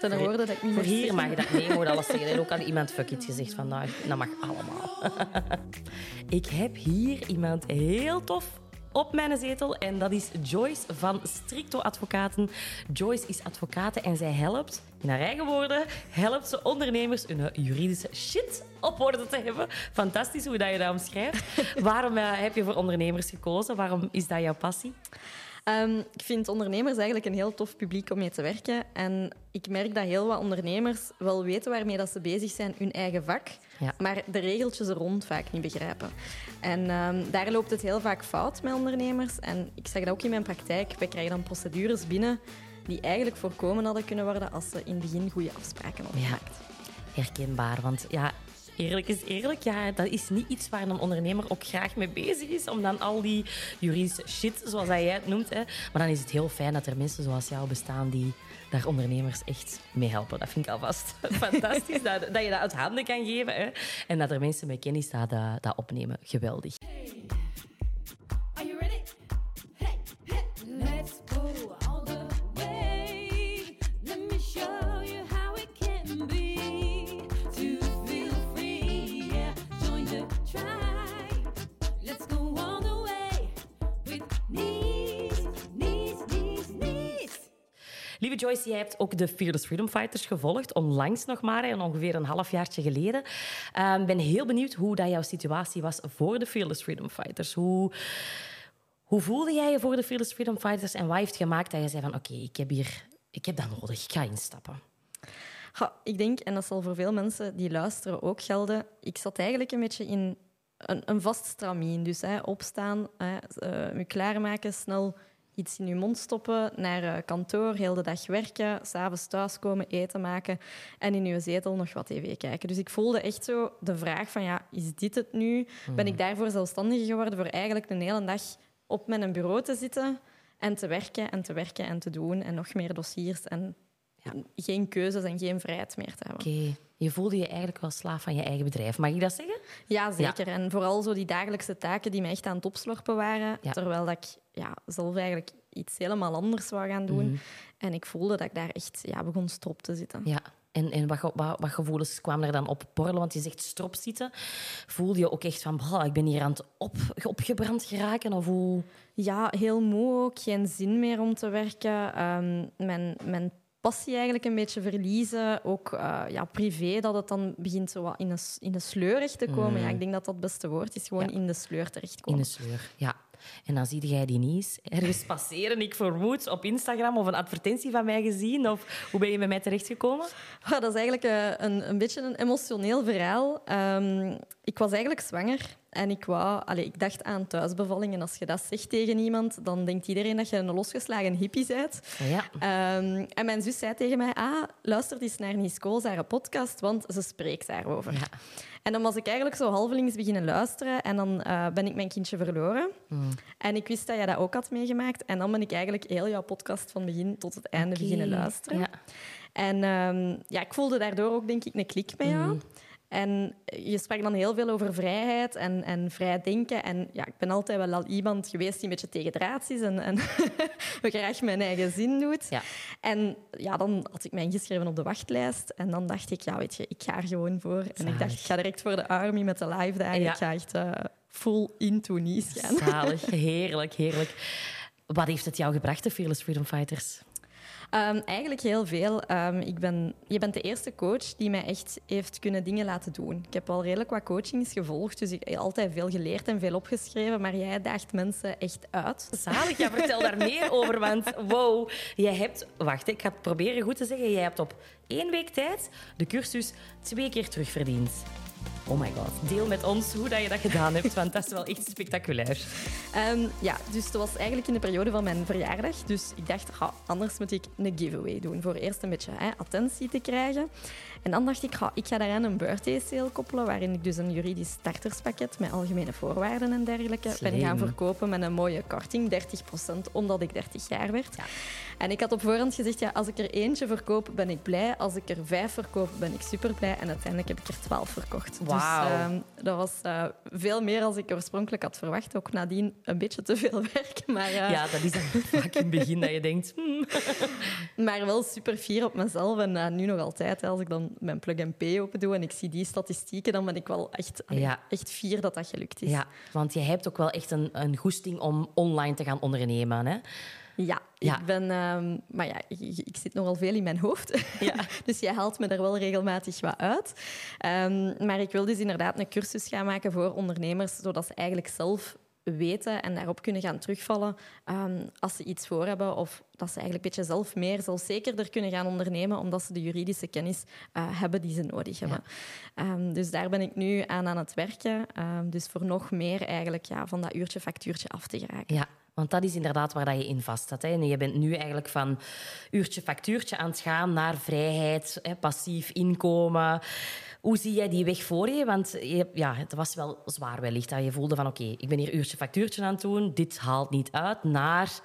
Woorden dat ik niet Voor hier mag je dat moet alles zeggen. En ook aan iemand fuck it gezegd vandaag. Dat mag allemaal. ik heb hier iemand heel tof op mijn zetel en dat is Joyce van Stricto Advocaten. Joyce is advocate en zij helpt, in haar eigen woorden, helpt ze ondernemers hun juridische shit op orde te hebben. Fantastisch hoe dat je dat omschrijft. Waarom eh, heb je voor ondernemers gekozen? Waarom is dat jouw passie? Ehm, ik vind ondernemers eigenlijk een heel tof publiek om mee te werken. En ik merk dat heel wat ondernemers wel weten waarmee dat ze bezig zijn, hun eigen vak, Ja. maar de regeltjes er rond vaak niet begrijpen. En ehm, daar loopt het heel vaak fout met ondernemers. En ik zeg dat ook in mijn praktijk. We krijgen dan procedures binnen die eigenlijk voorkomen hadden kunnen worden als ze in het begin goede afspraken hadden Ja. gemaakt. herkenbaar. Want ja, eerlijk is eerlijk, ja, dat is niet iets waar een ondernemer ook graag mee bezig is. Om dan al die juridische shit, zoals jij het noemt. Hè. Maar dan is het heel fijn dat er mensen zoals jou bestaan die daar ondernemers echt mee helpen. Dat vind ik alvast fantastisch. dat, dat je dat uit handen kan geven. Hè. En dat er mensen met kennis dat, dat, dat opnemen. Geweldig. Lieve Joyce, jij hebt ook de Fearless Freedom Fighters gevolgd. Onlangs nog maar, en ongeveer een halfjaartje geleden. Ik ben heel benieuwd hoe dat jouw situatie was voor de Fearless Freedom Fighters. Hoe, hoe voelde jij je voor de Fearless Freedom Fighters? En wat heeft gemaakt dat je zei van... Oké, ik heb hier... Ik heb dat nodig. Ik ga instappen. Ik denk, en dat zal voor veel mensen die luisteren ook gelden, ik zat eigenlijk een beetje in een, een vast stramien. Dus hè, opstaan, hè, eh, je klaarmaken, snel iets in je mond stoppen, naar eh, kantoor, heel de dag werken, s'avonds thuiskomen, eten maken en in je zetel nog wat tv kijken. Dus ik voelde echt zo de vraag van, ja, is dit het nu? Ben ik daarvoor zelfstandig geworden voor eigenlijk een hele dag op mijn bureau te zitten en te werken en te werken en te doen en nog meer dossiers en Ja. geen keuzes en geen vrijheid meer te hebben. Oké, je voelde je eigenlijk wel slaaf van je eigen bedrijf. Mag ik dat zeggen? Ja, zeker. En vooral zo die dagelijkse taken die mij echt aan het opslorpen waren. Ja. Terwijl dat ik ja, zelf eigenlijk iets helemaal anders wou gaan doen. Mhm. En ik voelde dat ik daar echt ja, begon strop te zitten. Ja. En, en wat, wat, wat gevoelens kwamen er dan op borrelen? Want je zegt strop zitten. Voelde je ook echt van, "Bah, ik ben hier aan het op, opgebrand geraken? Of hoe... Ja, heel moe ook. Geen zin meer om te werken. Ehm, mijn, mijn passie eigenlijk een beetje verliezen. Ook eh, ja, privé, dat het dan begint zo wat in s- in sleurig te komen. Ja, ik denk dat dat het beste woord is. Gewoon. Ja. in de sleur In terechtkomen. de sleur, ja. En dan zie jij die niet ergens passeren, ik vermoed, op Instagram of een advertentie van mij gezien? Of hoe ben je bij mij terechtgekomen? Dat is eigenlijk eh, een, een beetje een emotioneel verhaal. Ehm, ik was eigenlijk zwanger en ik, wou, allee, ik dacht aan thuisbevalling. En als je dat zegt tegen iemand, dan denkt iedereen dat je een losgeslagen hippie bent. Ja. Ehm, en mijn zus zei tegen mij, ah, luister eens naar Nicole, haar podcast, want ze spreekt daarover. Ja. En dan was ik eigenlijk zo halvelings beginnen luisteren en dan eh, ben ik mijn kindje verloren. Hmm. En ik wist dat jij dat ook had meegemaakt. En dan ben ik eigenlijk heel jouw podcast van begin tot het einde beginnen luisteren. Ja. En ehm, ja, ik voelde daardoor ook, denk ik, een klik met jou. Mhm. En je sprak dan heel veel over vrijheid en, en vrij denken. En ja, ik ben altijd wel al iemand geweest die een beetje tegendraads is en, en graag mijn eigen zin doet. Ja. En ja, dan had ik mij ingeschreven op de wachtlijst. En dan dacht ik, ja, weet je, ik ga er gewoon voor. En ik dacht, ik ga direct voor de army met de live dagen. Ja. Ik ga echt eh, full into Nice gaan. Zalig, heerlijk, heerlijk. Wat heeft het jou gebracht, de Fearless Freedom Fighters? Ehm, eigenlijk heel veel. Ehm, ik ben, je bent de eerste coach die mij echt heeft kunnen dingen laten doen. Ik heb al redelijk wat coachings gevolgd, dus ik heb altijd veel geleerd en veel opgeschreven. Maar jij daagt mensen echt uit. Zalig, ja, vertel daar meer over, want wow, jij hebt... Wacht, ik ga het proberen goed te zeggen. Jij hebt op één week tijd de cursus twee keer terugverdiend. Oh my god, deel met ons hoe dat je dat gedaan hebt, want dat is wel echt spectaculair. Ehm, ja, dus dat was eigenlijk in de periode van mijn verjaardag. Dus ik dacht, anders moet ik een giveaway doen. Voor eerst een beetje hè, attentie te krijgen. En dan dacht ik, ga, ik ga daaraan een birthday sale koppelen, waarin ik dus een juridisch starterspakket met algemene voorwaarden en dergelijke ben gaan verkopen met een mooie korting, 30%, omdat ik 30 jaar werd. Ja. En ik had op voorhand gezegd, ja, als ik er eentje verkoop, ben ik blij. Als ik er vijf verkoop, ben ik super blij. En uiteindelijk heb ik er twaalf verkocht. Wauw. Dus ehm, dat was eh, veel meer dan ik oorspronkelijk had verwacht. Ook nadien een beetje te veel werk. Maar, eh, Ja, dat is dan vaak in het begin dat je denkt... hmm, maar wel super fier op mezelf. En eh, nu nog altijd, als ik dan mijn plug-and-pay open doe en ik zie die statistieken, dan ben ik wel echt, Ja. echt fier dat dat gelukt is. Ja, want je hebt ook wel echt een, een goesting om online te gaan ondernemen. Hè? Ja, Ja. ik ben... ehm, maar ja, ik, ik zit nogal veel in mijn hoofd. dus jij haalt me er wel regelmatig wat uit. Ehm, maar ik wil dus inderdaad een cursus gaan maken voor ondernemers, zodat ze eigenlijk zelf weten en daarop kunnen gaan terugvallen ehm, als ze iets voor hebben of dat ze eigenlijk een beetje zelf meer, zelfzekerder kunnen gaan ondernemen omdat ze de juridische kennis eh, hebben die ze nodig hebben. Ehm, dus daar ben ik nu aan aan het werken. Ehm, dus voor nog meer eigenlijk ja, van dat uurtje factuurtje af te geraken. Ja, want dat is inderdaad waar dat je in vast staat. Hè. Je bent nu eigenlijk van uurtje factuurtje aan het gaan naar vrijheid, passief inkomen. Hoe zie jij die weg voor je? Want je, ja, het was wel zwaar wellicht dat je voelde van oké, ik ben hier uurtje factuurtje aan het doen, dit haalt niet uit, naar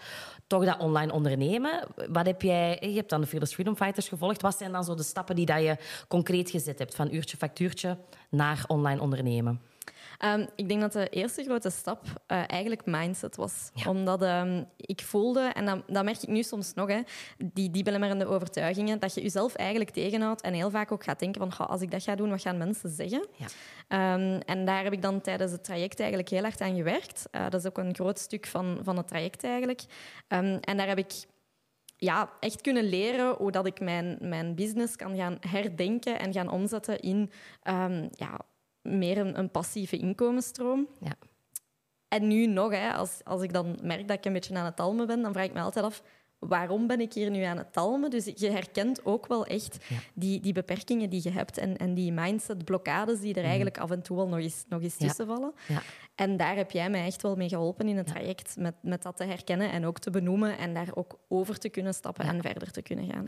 toch dat online ondernemen. Wat heb jij, je hebt dan de Fearless Freedom Fighters gevolgd. Wat zijn dan zo de stappen die dat je concreet gezet hebt van uurtje factuurtje naar online ondernemen? Ehm, ik denk dat de eerste grote stap eh, eigenlijk mindset was. Omdat ehm, ik voelde, en dat, dat merk ik nu soms nog, hè, die, die belemmerende overtuigingen, dat je jezelf eigenlijk tegenhoudt en heel vaak ook gaat denken van "Goh, als ik dat ga doen, wat gaan mensen zeggen? Ja. Ehm, en daar heb ik dan tijdens het traject eigenlijk heel hard aan gewerkt. Eh, dat is ook een groot stuk van, van het traject eigenlijk. En daar heb ik ja, echt kunnen leren hoe dat ik mijn, mijn business kan gaan herdenken en gaan omzetten in ja, meer een, een passieve inkomensstroom. Ja. En nu nog, hè, als, als ik dan merk dat ik een beetje aan het talmen ben, dan vraag ik me altijd af, waarom ben ik hier nu aan het talmen? Dus je herkent ook wel echt die, die beperkingen die je hebt en, en die mindset-blokkades die er eigenlijk af en toe wel nog eens, nog eens Ja. tussen vallen. Ja. En daar heb jij mij echt wel mee geholpen in het traject, met, met dat te herkennen en ook te benoemen en daar ook over te kunnen stappen en verder te kunnen gaan.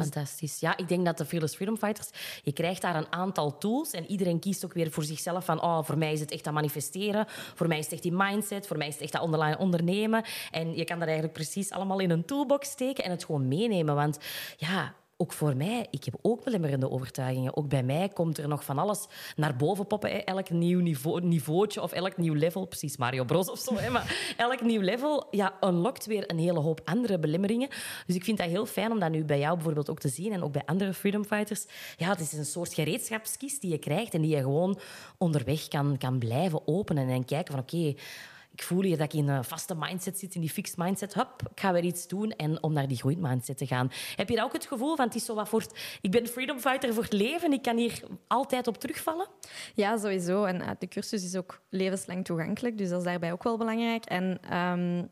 Fantastisch. Ja, ik denk dat de Fearless Freedom Fighters... Je krijgt daar een aantal tools en iedereen kiest ook weer voor zichzelf van oh, voor mij is het echt dat manifesteren, voor mij is het echt die mindset, voor mij is het echt dat online ondernemen. En je kan dat eigenlijk precies allemaal in een toolbox steken en het gewoon meenemen. Want ja... Ook voor mij, ik heb ook belemmerende overtuigingen. Ook bij mij komt er nog van alles naar boven poppen. Elk nieuw niveau, niveautje of elk nieuw level, precies Mario Bros of zo. Hè. Maar elk nieuw level ja, unlockt weer een hele hoop andere belemmeringen. Dus ik vind dat heel fijn om dat nu bij jou bijvoorbeeld ook te zien en ook bij andere freedom fighters. Ja, het is een soort gereedschapskist die je krijgt en die je gewoon onderweg kan, kan blijven openen en kijken van oké, ik voel hier dat ik in een vaste mindset zit, in die fixed mindset. Hup, ik ga weer iets doen en om naar die groeimindset te gaan. Heb je dat ook het gevoel van het is zo wat voor... Ik ben freedom fighter voor het leven, ik kan hier altijd op terugvallen? Ja, sowieso. En eh, de cursus is ook levenslang toegankelijk, dus dat is daarbij ook wel belangrijk. En ehm,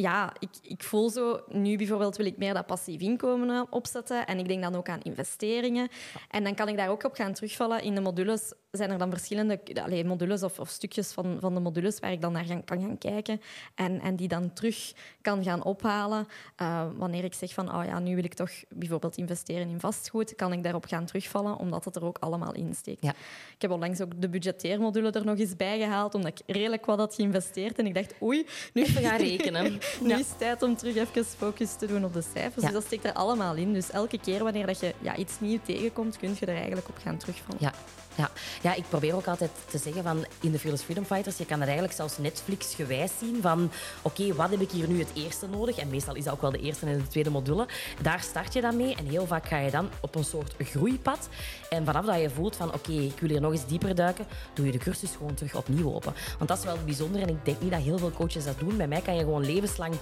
ja, ik, ik voel zo, nu bijvoorbeeld wil ik meer dat passief inkomen eh, opzetten. En ik denk dan ook aan investeringen. En dan kan ik daar ook op gaan terugvallen. In de modules zijn er dan verschillende allee, modules of, of stukjes van, van de modules waar ik dan naar gaan, kan gaan kijken. En, en die dan terug kan gaan ophalen. Eh, wanneer ik zeg van, oh ja, nu wil ik toch bijvoorbeeld investeren in vastgoed, kan ik daarop gaan terugvallen, omdat het er ook allemaal in steekt. Ja. Ik heb onlangs ook de budgetteermodule er nog eens bij gehaald, omdat ik redelijk wat had geïnvesteerd. En ik dacht, oei, nu, Even gaan rekenen. Nu Ja. is het tijd om terug even focus te doen op de cijfers. Ja. Dus dat steekt er allemaal in. Dus elke keer wanneer dat je ja, iets nieuws tegenkomt, kun je er eigenlijk op gaan terugvallen. Ja. Ja. ja, ik probeer ook altijd te zeggen van in de Fearless Freedom Fighters, je kan er eigenlijk zelfs Netflix-gewijs zien van oké, wat heb ik hier nu het eerste nodig? En meestal is dat ook wel de eerste en de tweede module. Daar start je dan mee en heel vaak ga je dan op een soort groeipad. En vanaf dat je voelt van oké, ik wil hier nog eens dieper duiken, doe je de cursus gewoon terug opnieuw open. Want dat is wel het bijzondere en ik denk niet dat heel veel coaches dat doen. Bij mij kan je gewoon levenslang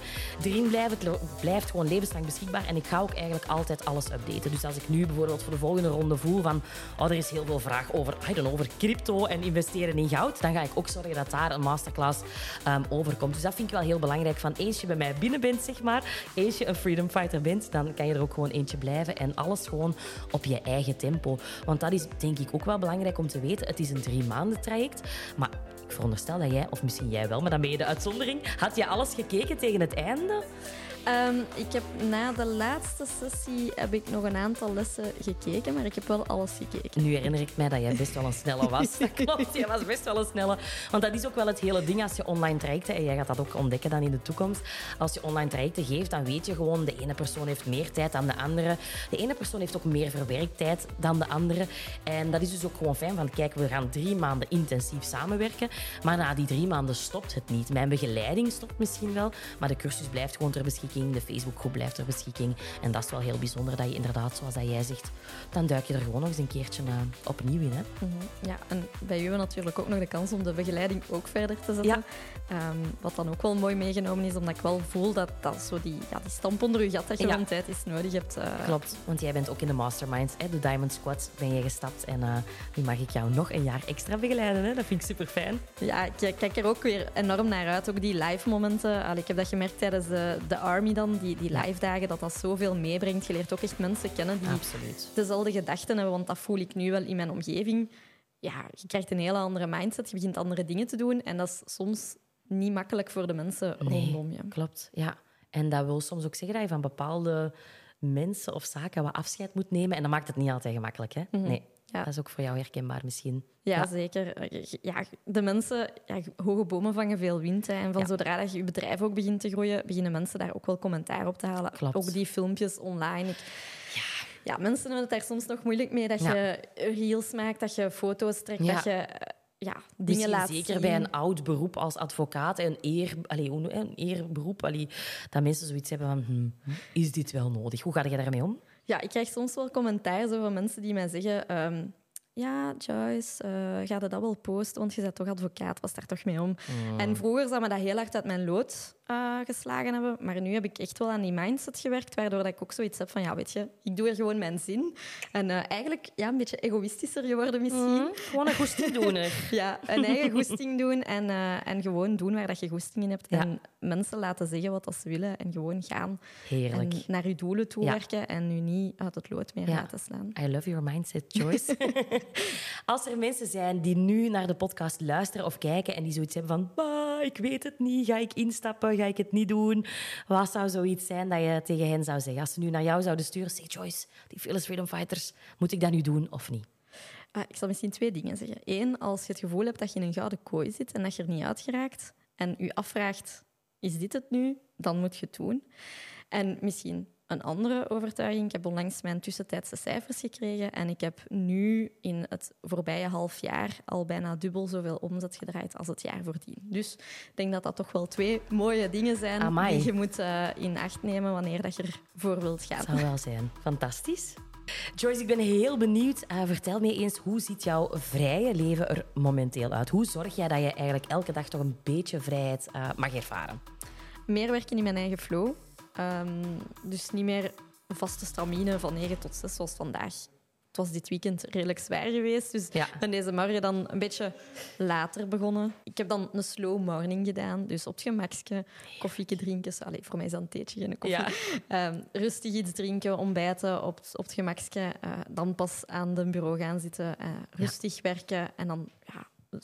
erin blijven. Het blijft gewoon levenslang beschikbaar en ik ga ook eigenlijk altijd alles updaten. Dus als ik nu bijvoorbeeld voor de volgende ronde voel van oh, er is heel veel vraag over, I don't over crypto en investeren in goud, dan ga ik ook zorgen dat daar een masterclass ehm, over komt. Dus dat vind ik wel heel belangrijk. Van eens je bij mij binnen bent, zeg maar, eens je een freedom fighter bent, dan kan je er ook gewoon eentje blijven en alles gewoon op je eigen tempo. Want dat is denk ik ook wel belangrijk om te weten. Het is een drie maanden traject, maar ik veronderstel dat jij, of misschien jij wel, maar dan ben je de uitzondering. Had je alles gekeken tegen het einde? Ehm, ik heb na de laatste sessie heb ik nog een aantal lessen gekeken, maar ik heb wel alles gekeken. Nu herinner ik mij dat jij best wel een snelle was. Dat klopt, jij was best wel een snelle. Want dat is ook wel het hele ding als je online trajecten, en jij gaat dat ook ontdekken dan in de toekomst, als je online trajecten geeft, dan weet je gewoon, de ene persoon heeft meer tijd dan de andere. De ene persoon heeft ook meer verwerktijd dan de andere. En dat is dus ook gewoon fijn van, kijk, we gaan drie maanden intensief samenwerken, maar na die drie maanden stopt het niet. Mijn begeleiding stopt misschien wel, maar de cursus blijft gewoon ter beschikking, de Facebookgroep blijft ter beschikking. En dat is wel heel bijzonder dat je inderdaad, zoals dat jij zegt, dan duik je er gewoon nog eens een keertje eh, opnieuw in. Hè? Ja, en bij u natuurlijk ook nog de kans om de begeleiding ook verder te zetten. Ja. Ehm, wat dan ook wel mooi meegenomen is, omdat ik wel voel dat dat zo die, ja, die stamp onder uw gat dat je Ja. van tijd is nodig hebt. eh, Klopt, want jij bent ook in de masterminds, hè, de Diamond Squad, ben jij gestapt. En eh, nu mag ik jou nog een jaar extra begeleiden. Hè? Dat vind ik super fijn. Ja, ik kijk er ook weer enorm naar uit. Ook die live momenten. Allee, ik heb dat gemerkt tijdens de, de Army dan, die, die live dagen, dat dat zoveel meebrengt. Je leert ook echt mensen kennen die Absoluut. dezelfde gedachten hebben, want dat voel ik nu wel in mijn omgeving. Ja, je krijgt een hele andere mindset, je begint andere dingen te doen en dat is soms niet makkelijk voor de mensen rondom je. Klopt, ja. En dat wil soms ook zeggen dat je van bepaalde mensen of zaken wat afscheid moet nemen. En dat maakt het niet altijd gemakkelijk, hè? Nee, Mhm. Ja. dat is ook voor jou herkenbaar misschien. Ja, Ja. zeker. Ja, de mensen, ja, hoge bomen vangen veel wind. Hè. En van Ja. zodra dat je je bedrijf ook begint te groeien, beginnen mensen daar ook wel commentaar op te halen. Klopt. Ook die filmpjes online. Ik, ja. mensen hebben het daar soms nog moeilijk mee dat Ja. je reels maakt, dat je foto's trekt, Ja. dat je ja, dingen laat zeker zien. bij een oud beroep als advocaat, een, eer, allee, een eerberoep, allee, dat mensen zoiets hebben van, hm, is dit wel nodig? Hoe ga je daarmee om? Ja, ik krijg soms wel commentaar zo van mensen die mij zeggen... ehm, ja, Joyce, eh ga dat wel posten? Want je bent toch advocaat, was daar toch mee om? Hmm. En vroeger zou me dat heel hard uit mijn lood eh, geslagen hebben. Maar nu heb ik echt wel aan die mindset gewerkt, waardoor dat ik ook zoiets heb van... Ja, weet je, ik doe er gewoon mijn zin. En eh, eigenlijk ja, een beetje egoïstischer geworden misschien. Gewoon een goesting doen. hè. Ja, een eigen goesting doen en, eh, en gewoon doen waar dat je goesting in hebt. Ja. En mensen laten zeggen wat dat ze willen en gewoon gaan. Heerlijk. En naar je doelen toe Ja. werken en nu niet uit het lood meer Ja. laten slaan. I love your mindset, Joyce. Als er mensen zijn die nu naar de podcast luisteren of kijken en die zoiets hebben van "Bah, ik weet het niet, ga ik instappen, ga ik het niet doen? Wat zou zoiets zijn dat je tegen hen zou zeggen? Als ze nu naar jou zouden sturen, zeg Joyce, die Fearless Freedom Fighters, moet ik dat nu doen of niet? Ah, ik zal misschien twee dingen zeggen. Eén, als je het gevoel hebt dat je in een gouden kooi zit en dat je er niet uit geraakt en je afvraagt, is dit het nu? Dan moet je het doen. En misschien een andere overtuiging. Ik heb onlangs mijn tussentijdse cijfers gekregen en ik heb nu in het voorbije half jaar al bijna dubbel zoveel omzet gedraaid als het jaar voordien. Dus ik denk dat dat toch wel twee mooie dingen zijn Amai. die je moet eh, in acht nemen wanneer dat je ervoor wilt gaan. Zou wel zijn. Fantastisch. Joyce, ik ben heel benieuwd. Eh, vertel me eens, hoe ziet jouw vrije leven er momenteel uit? Hoe zorg jij dat je eigenlijk elke dag toch een beetje vrijheid eh, mag ervaren? meer werken in mijn eigen flow. Ehm, dus niet meer vaste stramine van 9 tot 6 zoals vandaag. Het was dit weekend redelijk zwaar geweest, dus Ja. ben deze morgen dan een beetje later begonnen. Ik heb dan een slow morning gedaan, dus op het gemakje, koffieke drinken. Allee, voor mij is dat een theetje, geen koffie. Ja. Ehm, rustig iets drinken, ontbijten op, het- op het gemakje. eh, dan pas aan de bureau gaan zitten, eh, rustig werken. En dan,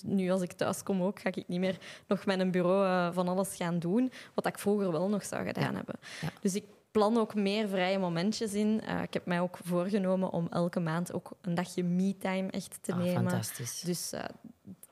nu als ik thuis kom ook, ga ik niet meer nog met een bureau eh, van alles gaan doen. Wat ik vroeger wel nog zou gedaan Ja. hebben. Ja. Dus ik plan ook meer vrije momentjes in. Eh, ik heb mij ook voorgenomen om elke maand ook een dagje me-time echt te Ah, nemen. fantastisch. Dus eh,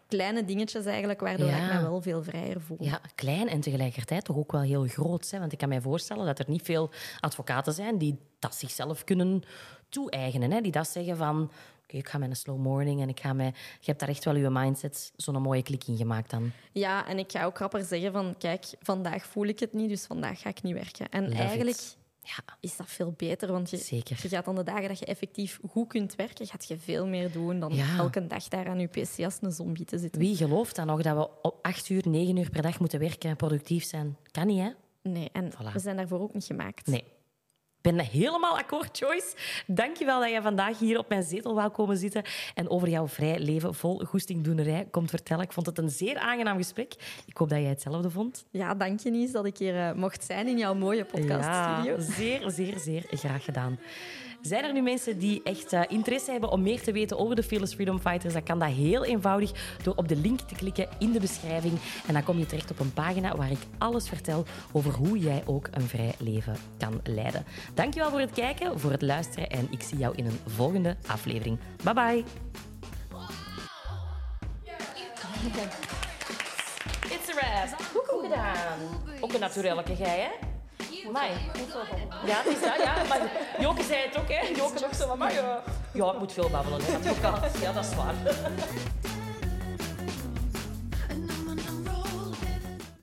kleine dingetjes eigenlijk, waardoor Ja. ik me wel veel vrijer voel. Ja, klein en tegelijkertijd toch ook wel heel groot. Hè? Want ik kan mij voorstellen dat er niet veel advocaten zijn die dat zichzelf kunnen toe-eigenen. Hè? Die dat zeggen van, ik ga met een slow morning en ik ga met... Je hebt daar echt wel je mindset zo'n mooie klik in gemaakt dan. Ja, en ik ga ook rapper zeggen van, kijk, vandaag voel ik het niet, dus vandaag ga ik niet werken. En Love eigenlijk it. Ja, is dat veel beter, want je, Zeker. je gaat aan de dagen dat je effectief goed kunt werken, gaat je veel meer doen dan Ja. elke dag daar aan je pc als een zombie te zitten. wie gelooft dan nog dat we op acht uur, negen uur per dag moeten werken en productief zijn? Kan niet, hè? Nee, en Voilà. we zijn daarvoor ook niet gemaakt. Nee. Ben helemaal akkoord, Joyce. Dankjewel dat je vandaag hier op mijn zetel wou komen zitten en over jouw vrij leven vol goestingdoenerij komt vertellen. Ik vond het een zeer aangenaam gesprek. Ik hoop dat jij hetzelfde vond. Ja, dank je Nies dat ik hier eh, mocht zijn in jouw mooie podcaststudio. Ja, zeer, zeer, zeer graag gedaan. Zijn er nu mensen die echt eh, interesse hebben om meer te weten over de Fearless Freedom Fighters? Dan kan dat heel eenvoudig door op de link te klikken in de beschrijving. En dan kom je terecht op een pagina waar ik alles vertel over hoe jij ook een vrij leven kan leiden. Dankjewel voor het kijken, voor het luisteren en ik zie jou in een volgende aflevering. Bye bye. It's a wrap. Goed gedaan. Ook een natuurlijke jij, hè? Amai. Ja, het is dat, ja. Maar Joke zei het ook, hè. Joke ook zo, maar ja, ja, ik moet veel babbelen, hè. Advocaat. Ja, dat is waar.